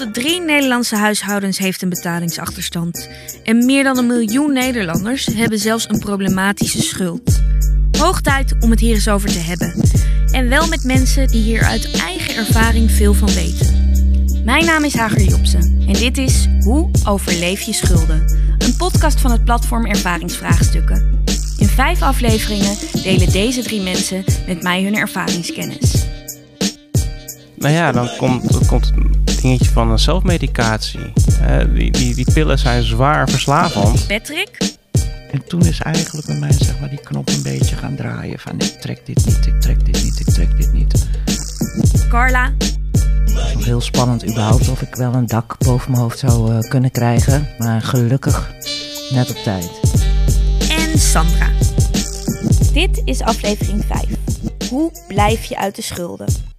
de drie Nederlandse huishoudens heeft een betalingsachterstand. En meer dan een miljoen Nederlanders hebben zelfs een problematische schuld. Hoog tijd om het hier eens over te hebben. En wel met mensen die hier uit eigen ervaring veel van weten. Mijn naam is Hager Jopsen en dit is Hoe overleef je schulden? Een podcast van het platform Ervaringsvraagstukken. In vijf afleveringen delen deze drie mensen met mij hun ervaringskennis. Nou ja, dan komt, dan komt het dingetje van een zelfmedicatie. Uh, die, die, die pillen zijn zwaar verslavend. Patrick, En toen is eigenlijk bij mij zeg maar, die knop een beetje gaan draaien. Van ik trek dit niet, ik trek dit niet, ik trek dit niet. Carla nog heel spannend überhaupt of ik wel een dak boven mijn hoofd zou eh, kunnen krijgen. Maar gelukkig net op tijd. en Sandra. Dit is aflevering 5. Hoe blijf je uit de schulden?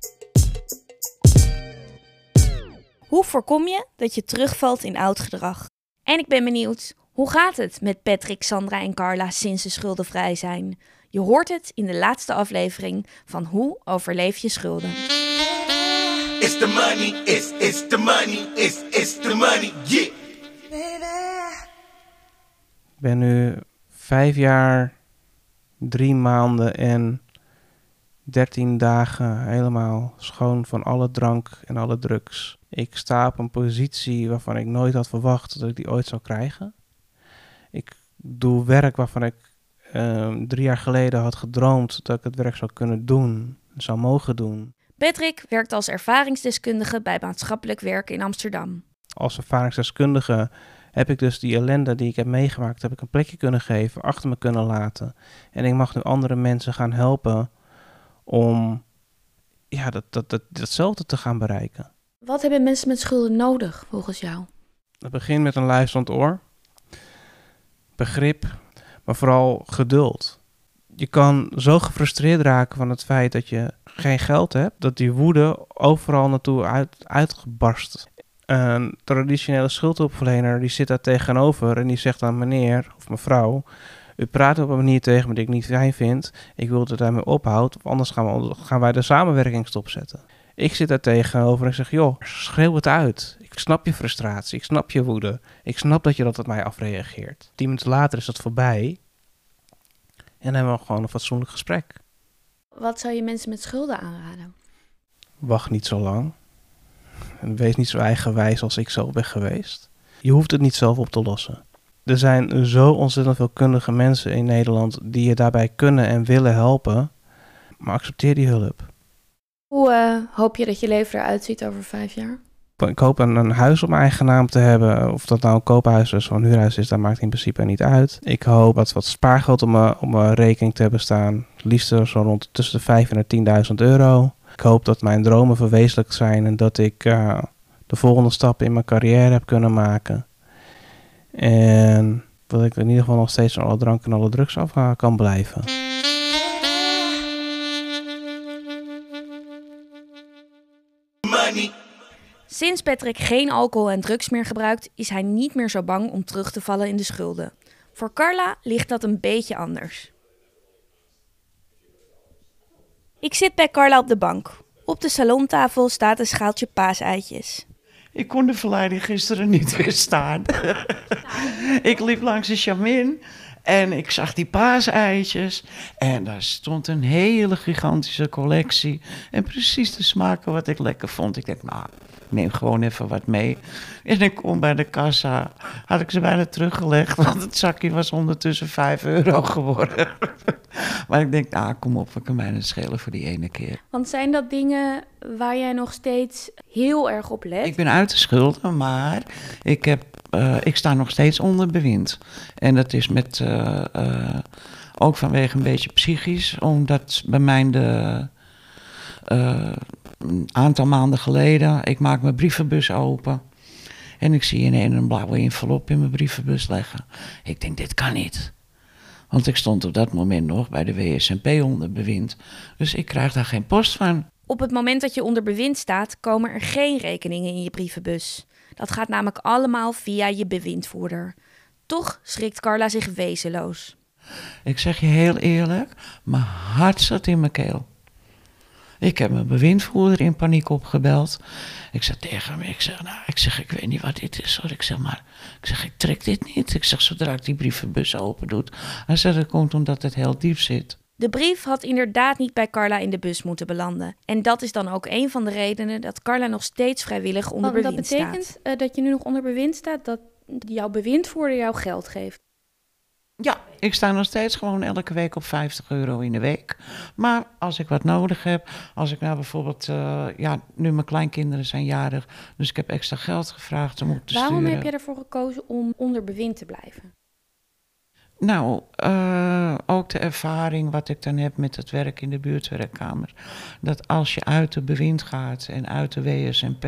Hoe voorkom je dat je terugvalt in oud gedrag? En ik ben benieuwd, hoe gaat het met Patrick, Sandra en Carla sinds ze schuldenvrij zijn? Je hoort het in de laatste aflevering van Hoe overleef je schulden. It's the money, it's, it's the money, it's, it's the money, yeah. Ik ben nu vijf jaar, drie maanden en dertien dagen helemaal schoon van alle drank en alle drugs. Ik sta op een positie waarvan ik nooit had verwacht dat ik die ooit zou krijgen. Ik doe werk waarvan ik ehm, drie jaar geleden had gedroomd dat ik het werk zou kunnen doen, zou mogen doen. Patrick werkt als ervaringsdeskundige bij maatschappelijk werk in Amsterdam. als ervaringsdeskundige heb ik dus die ellende die ik heb meegemaakt, heb ik een plekje kunnen geven, achter me kunnen laten. En ik mag nu andere mensen gaan helpen om ja, dat, dat, dat, datzelfde te gaan bereiken. Wat hebben mensen met schulden nodig volgens jou? Het begint met een luisterend oor, begrip, maar vooral geduld. Je kan zo gefrustreerd raken van het feit dat je geen geld hebt, dat die woede overal naartoe uit, uitgebarst. Een traditionele schuldhulpverlener die zit daar tegenover en die zegt aan meneer of mevrouw, u praat op een manier tegen me die ik niet fijn vind, ik wil dat u daarmee ophoudt, of anders gaan, we, gaan wij de samenwerking stopzetten. Ik zit daar tegenover en ik zeg, joh, schreeuw het uit. Ik snap je frustratie, ik snap je woede. Ik snap dat je dat op mij afreageert. Tien minuten later is dat voorbij. En dan hebben we gewoon een fatsoenlijk gesprek. Wat zou je mensen met schulden aanraden? Wacht niet zo lang. En wees niet zo eigenwijs als ik zelf ben geweest. Je hoeft het niet zelf op te lossen. Er zijn zo ontzettend veel kundige mensen in Nederland die je daarbij kunnen en willen helpen. Maar accepteer die hulp. Hoe eh, hoop je dat je leven eruit ziet over vijf jaar? Ik hoop een, een huis op mijn eigen naam te hebben. Of dat nou een koophuis is of een huurhuis is, dat maakt in principe niet uit. Ik hoop wat, wat spaargeld op mijn, mijn rekening te hebben staan. Liefst zo rond tussen de 5 en de 10.000 euro. Ik hoop dat mijn dromen verwezenlijkt zijn en dat ik eh, de volgende stap in mijn carrière heb kunnen maken. En dat ik in ieder geval nog steeds alle drank en alle drugs af eh, kan blijven. Money, Sinds Patrick geen alcohol en drugs meer gebruikt, is hij niet meer zo bang om terug te vallen in de schulden. Voor Carla ligt dat een beetje anders. Ik zit bij Carla op de bank. Op de salontafel staat een schaaltje paaseitjes. Ik kon de verleiding gisteren niet weerstaan. ik liep langs de Chamin en ik zag die paaseitjes. En daar stond een hele gigantische collectie. En precies de smaken wat ik lekker vond. Ik dacht, nou, ik neem gewoon even wat mee. En ik kom bij de kassa. Had ik ze bijna teruggelegd, want het zakje was ondertussen 5 euro geworden. maar ik denk, nou, kom op, we kunnen bijna schelen voor die ene keer. Want zijn dat dingen waar jij nog steeds heel erg op let? Ik ben uit de schulden, maar ik, heb, eh, ik sta nog steeds onder bewind. En dat is met, eh, eh, ook vanwege een beetje psychisch, omdat bij mij de, een aantal maanden geleden, ik maak mijn brievenbus open. En ik zie in een blauwe envelop in mijn brievenbus leggen. Ik denk, dit kan niet. Want ik stond op dat moment nog bij de WSNP onder bewind. Dus ik krijg daar geen post van. Op het moment dat je onder bewind staat, komen er geen rekeningen in je brievenbus. Dat gaat namelijk allemaal via je bewindvoerder. Toch schrikt Carla zich wezenloos. Ik zeg je heel eerlijk, mijn hart zat in mijn keel. Ik heb mijn bewindvoerder in paniek opgebeld. Ik zeg tegen hem, ik zeg, nou, ik zeg, ik weet niet wat dit is hoor. Ik zeg maar, ik zeg, ik trek dit niet. Ik zeg, zodra ik die brievenbus open doe. Hij zegt, dat komt omdat het heel diep zit. De brief had inderdaad niet bij Carla in de bus moeten belanden. En dat is dan ook een van de redenen dat Carla nog steeds vrijwillig onder Want dat bewind betekent staat. eh, dat je nu nog onder bewind staat dat jouw bewindvoerder jou geld geeft. Ja, ik sta nog steeds gewoon elke week op 50 euro in de week. Maar als ik wat nodig heb, als ik nou bijvoorbeeld, eh, ja, nu mijn kleinkinderen zijn jarig, dus ik heb extra geld gevraagd om op te Waarom sturen. heb je ervoor gekozen om onder bewind te blijven? Nou, eh, ook de ervaring wat ik dan heb met het werk in de buurtwerkkamer. Dat als je uit de bewind gaat en uit de WSMP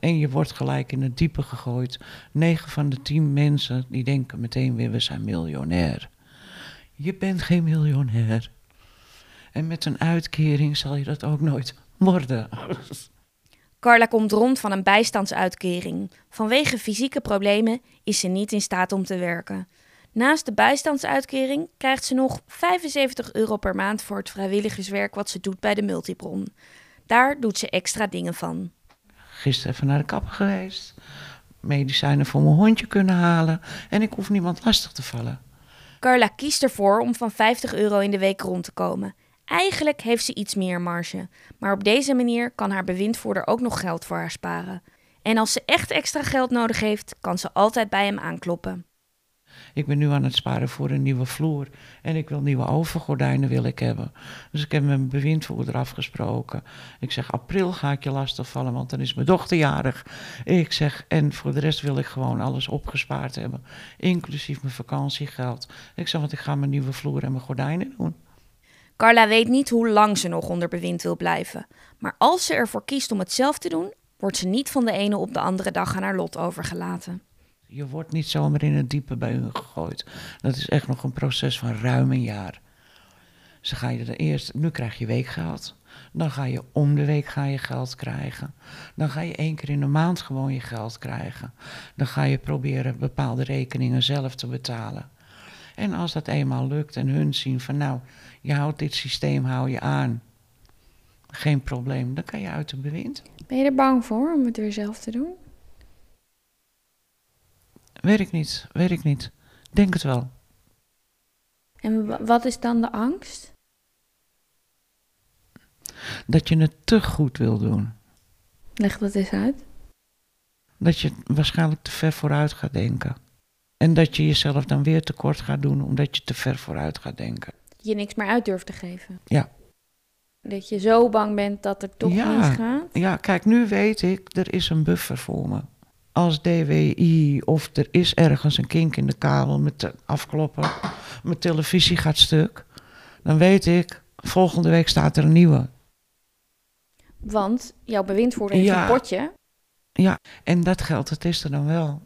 en je wordt gelijk in het diepe gegooid, 9 van de 10 mensen die denken meteen weer we zijn miljonair. Je bent geen miljonair. En met een uitkering zal je dat ook nooit worden. Carla komt rond van een bijstandsuitkering. Vanwege fysieke problemen is ze niet in staat om te werken. Naast de bijstandsuitkering krijgt ze nog 75 euro per maand voor het vrijwilligerswerk wat ze doet bij de Multibron. Daar doet ze extra dingen van. Gisteren even naar de kapper geweest. Medicijnen voor mijn hondje kunnen halen. En ik hoef niemand lastig te vallen. Carla kiest ervoor om van 50 euro in de week rond te komen. Eigenlijk heeft ze iets meer marge, maar op deze manier kan haar bewindvoerder ook nog geld voor haar sparen. En als ze echt extra geld nodig heeft, kan ze altijd bij hem aankloppen. Ik ben nu aan het sparen voor een nieuwe vloer. En ik wil nieuwe overgordijnen wil ik hebben. Dus ik heb met mijn bewindvoerder afgesproken. Ik zeg, april ga ik je lastigvallen, want dan is mijn dochter jarig. Ik zeg, en voor de rest wil ik gewoon alles opgespaard hebben. Inclusief mijn vakantiegeld. Ik zeg, want ik ga mijn nieuwe vloer en mijn gordijnen doen. Carla weet niet hoe lang ze nog onder bewind wil blijven. Maar als ze ervoor kiest om het zelf te doen, wordt ze niet van de ene op de andere dag aan haar lot overgelaten. Je wordt niet zomaar in het diepe bij hun gegooid. Dat is echt nog een proces van ruim een jaar. Ze ga je er eerst, nu krijg je weekgeld. Dan ga je om de week ga je geld krijgen. Dan ga je één keer in de maand gewoon je geld krijgen. Dan ga je proberen bepaalde rekeningen zelf te betalen. En als dat eenmaal lukt en hun zien van nou, je houdt dit systeem, hou je aan. Geen probleem, dan kan je uit de bewind. Ben je er bang voor om het weer zelf te doen? Weet ik niet, weet ik niet. Denk het wel. En wa- wat is dan de angst? Dat je het te goed wil doen. Leg dat eens uit. dat je waarschijnlijk te ver vooruit gaat denken. En dat je jezelf dan weer tekort gaat doen omdat je te ver vooruit gaat denken. Je niks meer uit durft te geven. Ja. Dat je zo bang bent dat er toch Ja. misgaat. Ja, kijk, nu weet ik, er is een buffer voor me. Als DWI of er is ergens een kink in de kabel met de afkloppen, mijn televisie gaat stuk, dan weet ik, volgende week staat er een nieuwe. Want jouw bewindvoerder heeft Ja. een potje. Ja, en dat geld, het is er dan wel.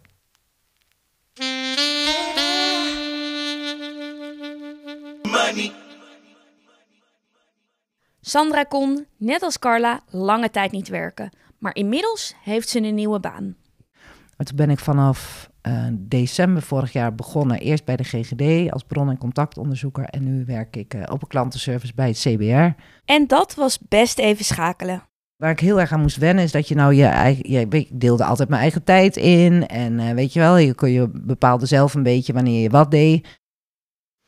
Money. Sandra kon, net als Carla, lange tijd niet werken. Maar inmiddels heeft ze een nieuwe baan. Maar toen ben ik vanaf eh, december vorig jaar begonnen. Eerst bij de GGD als bron- en contactonderzoeker. En nu werk ik eh, op een klantenservice bij het CBR. En dat was best even schakelen. Waar ik heel erg aan moest wennen is dat je nou je eigen... Je, ik deelde altijd mijn eigen tijd in. En eh, weet je wel, je, kon- je bepaalde zelf een beetje wanneer je wat deed.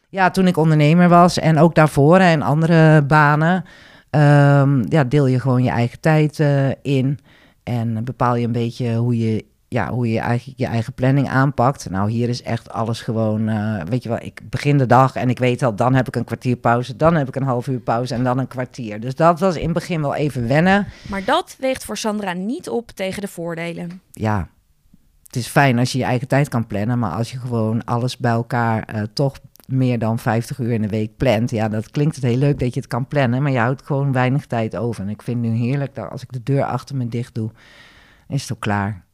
Ja, toen ik ondernemer was en ook daarvoor en andere banen... ehm, ja, deel je gewoon je eigen tijd in. En bepaal je een beetje hoe je, ja, hoe je eigenlijk je eigen planning aanpakt. Nou, hier is echt alles gewoon... eh, weet je wel, ik begin de dag en ik weet al... dan heb ik een kwartier pauze, dan heb ik een half uur pauze... en dan een kwartier. Dus dat was in het begin wel even wennen. Maar dat weegt voor Sandra niet op tegen de voordelen. ja, het is fijn als je je eigen tijd kan plannen, maar als je gewoon alles bij elkaar eh, toch meer dan 50 uur in de week plant, ja, dat klinkt het heel leuk dat je het kan plannen, maar je houdt gewoon weinig tijd over. En ik vind het nu heerlijk dat als ik de deur achter me dicht doe, is het ook klaar.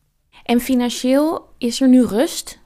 En financieel is er nu rust.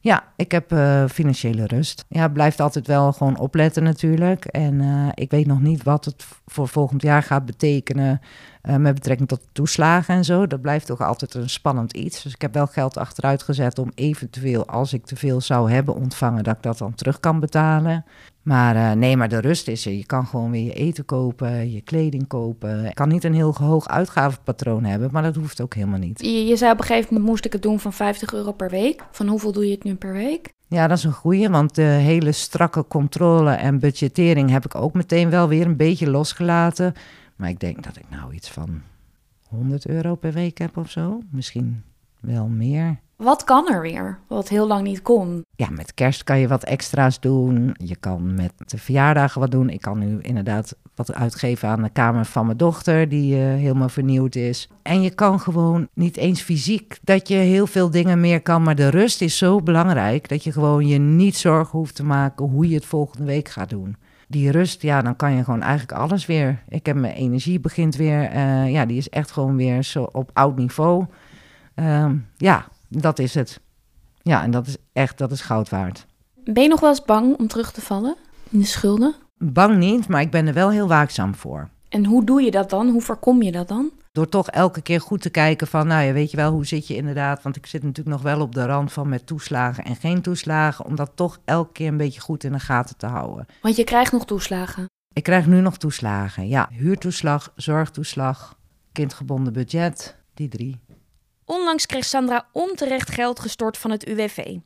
Ja, ik heb eh, financiële rust. Ja, blijft altijd wel gewoon opletten natuurlijk. En eh, ik weet nog niet wat het voor volgend jaar gaat betekenen eh, met betrekking tot toeslagen en zo. Dat blijft toch altijd een spannend iets. Dus ik heb wel geld achteruit gezet om eventueel, als ik te veel zou hebben ontvangen, dat ik dat dan terug kan betalen. Maar eh, nee, maar de rust is er. Je kan gewoon weer je eten kopen, je kleding kopen. Je kan niet een heel hoog uitgavenpatroon hebben, maar dat hoeft ook helemaal niet. Je, je zei op een gegeven moment moest ik het doen van 50 euro per week. Van hoeveel doe je het nu per week? Ja, dat is een goeie, want de hele strakke controle en budgettering heb ik ook meteen wel weer een beetje losgelaten. Maar ik denk dat ik nou iets van 100 euro per week heb of zo. Misschien wel meer. Wat kan er weer? Wat heel lang niet kon. Ja, met kerst kan je wat extra's doen. Je kan met de verjaardagen wat doen. Ik kan nu inderdaad wat uitgeven aan de kamer van mijn dochter, die eh, helemaal vernieuwd is. En je kan gewoon niet eens fysiek dat je heel veel dingen meer kan. Maar de rust is zo belangrijk dat je gewoon je niet zorgen hoeft te maken hoe je het volgende week gaat doen. Die rust, ja, dan kan je gewoon eigenlijk alles weer. Ik heb mijn energie begint weer. eh, ja, die is echt gewoon weer zo op oud niveau. Ehm, ja, dat is het. Ja, en dat is echt, dat is goud waard. Ben je nog wel eens bang om terug te vallen in de schulden? Bang niet, maar ik ben er wel heel waakzaam voor. En hoe doe je dat dan? Hoe voorkom je dat dan? Door toch elke keer goed te kijken van, nou ja, weet je wel, hoe zit je inderdaad? Want ik zit natuurlijk nog wel op de rand van met toeslagen en geen toeslagen, om dat toch elke keer een beetje goed in de gaten te houden. Want je krijgt nog toeslagen. Ik krijg nu nog toeslagen, ja. Huurtoeslag, zorgtoeslag, kindgebonden budget, die drie. Onlangs kreeg Sandra onterecht geld gestort van het UWV.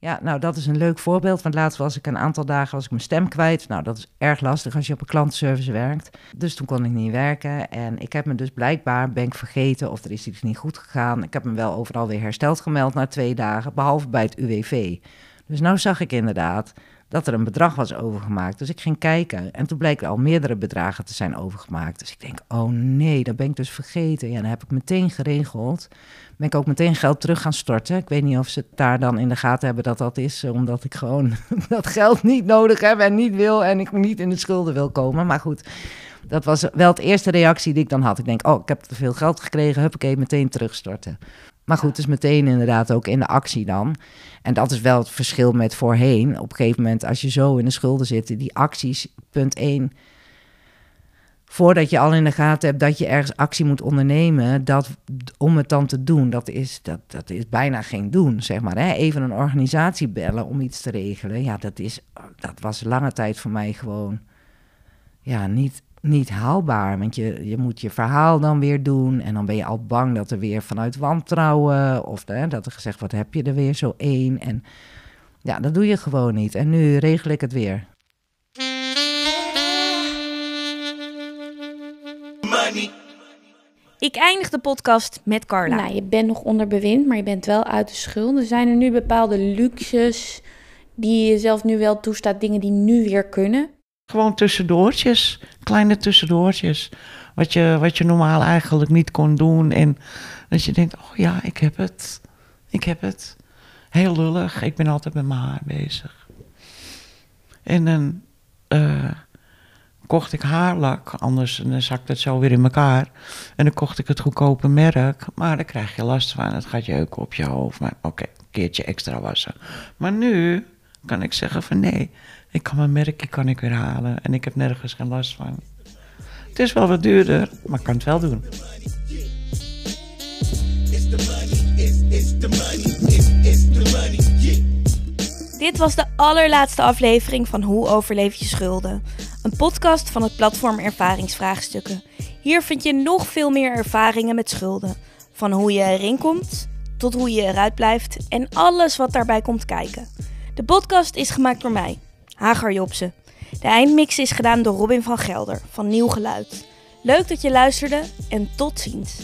Ja, nou dat is een leuk voorbeeld. Want laatst was ik een aantal dagen was ik mijn stem kwijt. Nou, dat is erg lastig als je op een klantenservice werkt. Dus toen kon ik niet werken. En ik heb me dus blijkbaar, ben ik vergeten of er is iets niet goed gegaan. Ik heb me wel overal weer hersteld gemeld na twee dagen, behalve bij het UWV. Dus nou zag ik inderdaad dat er een bedrag was overgemaakt. Dus ik ging kijken en toen bleek er al meerdere bedragen te zijn overgemaakt. Dus ik denk, oh nee, dat ben ik dus vergeten. Ja, dan heb ik meteen geregeld. Ben ik ook meteen geld terug gaan storten. Ik weet niet of ze het daar dan in de gaten hebben dat dat is, omdat ik gewoon dat geld niet nodig heb en niet wil en ik niet in de schulden wil komen. Maar goed, dat was wel het eerste reactie die ik dan had. Ik denk, oh, ik heb te veel geld gekregen, huppakee, meteen terugstorten. Maar goed, dus meteen inderdaad ook in de actie dan. En dat is wel het verschil met voorheen. Op een gegeven moment, als je zo in de schulden zit, die acties, punt 1. Voordat je al in de gaten hebt dat je ergens actie moet ondernemen, dat, om het dan te doen, dat is, dat, dat is bijna geen doen, zeg maar. Hè? Even een organisatie bellen om iets te regelen. Ja, dat, is, dat was lange tijd voor mij gewoon ja, niet, niet haalbaar. Want je, je moet je verhaal dan weer doen. En dan ben je al bang dat er weer vanuit wantrouwen. Of hè, dat er gezegd wordt, heb je er weer zo één? En ja, dat doe je gewoon niet. En nu regel ik het weer. Money. Ik eindig de podcast met Carla. Nou, je bent nog onder bewind, maar je bent wel uit de schulden. Zijn er nu bepaalde luxes die je zelf nu wel toestaat, dingen die nu weer kunnen? Gewoon tussendoortjes, kleine tussendoortjes. Wat je, wat je normaal eigenlijk niet kon doen. En dat je denkt, oh ja, ik heb het. Ik heb het. Heel lullig, ik ben altijd met mijn haar bezig. En dan eh, kocht ik haarlak, anders dan zakt het zo weer in elkaar. En dan kocht ik het goedkope merk, maar daar krijg je last van. Het gaat jeuken op je hoofd, maar oké, een keertje extra wassen. Maar nu kan ik zeggen van nee, ik kan mijn merkje kan ik weer halen en ik heb nergens geen last van. Het is wel wat duurder, maar ik kan het wel doen. Dit was de allerlaatste aflevering van Hoe overleef je schulden? Een podcast van het platform Ervaringsvraagstukken. Hier vind je nog veel meer ervaringen met schulden. Van hoe je erin komt, tot hoe je eruit blijft en alles wat daarbij komt kijken. De podcast is gemaakt door mij, Hagar Jobsen. De eindmix is gedaan door Robin van Gelder van Nieuw Geluid. Leuk dat je luisterde en tot ziens.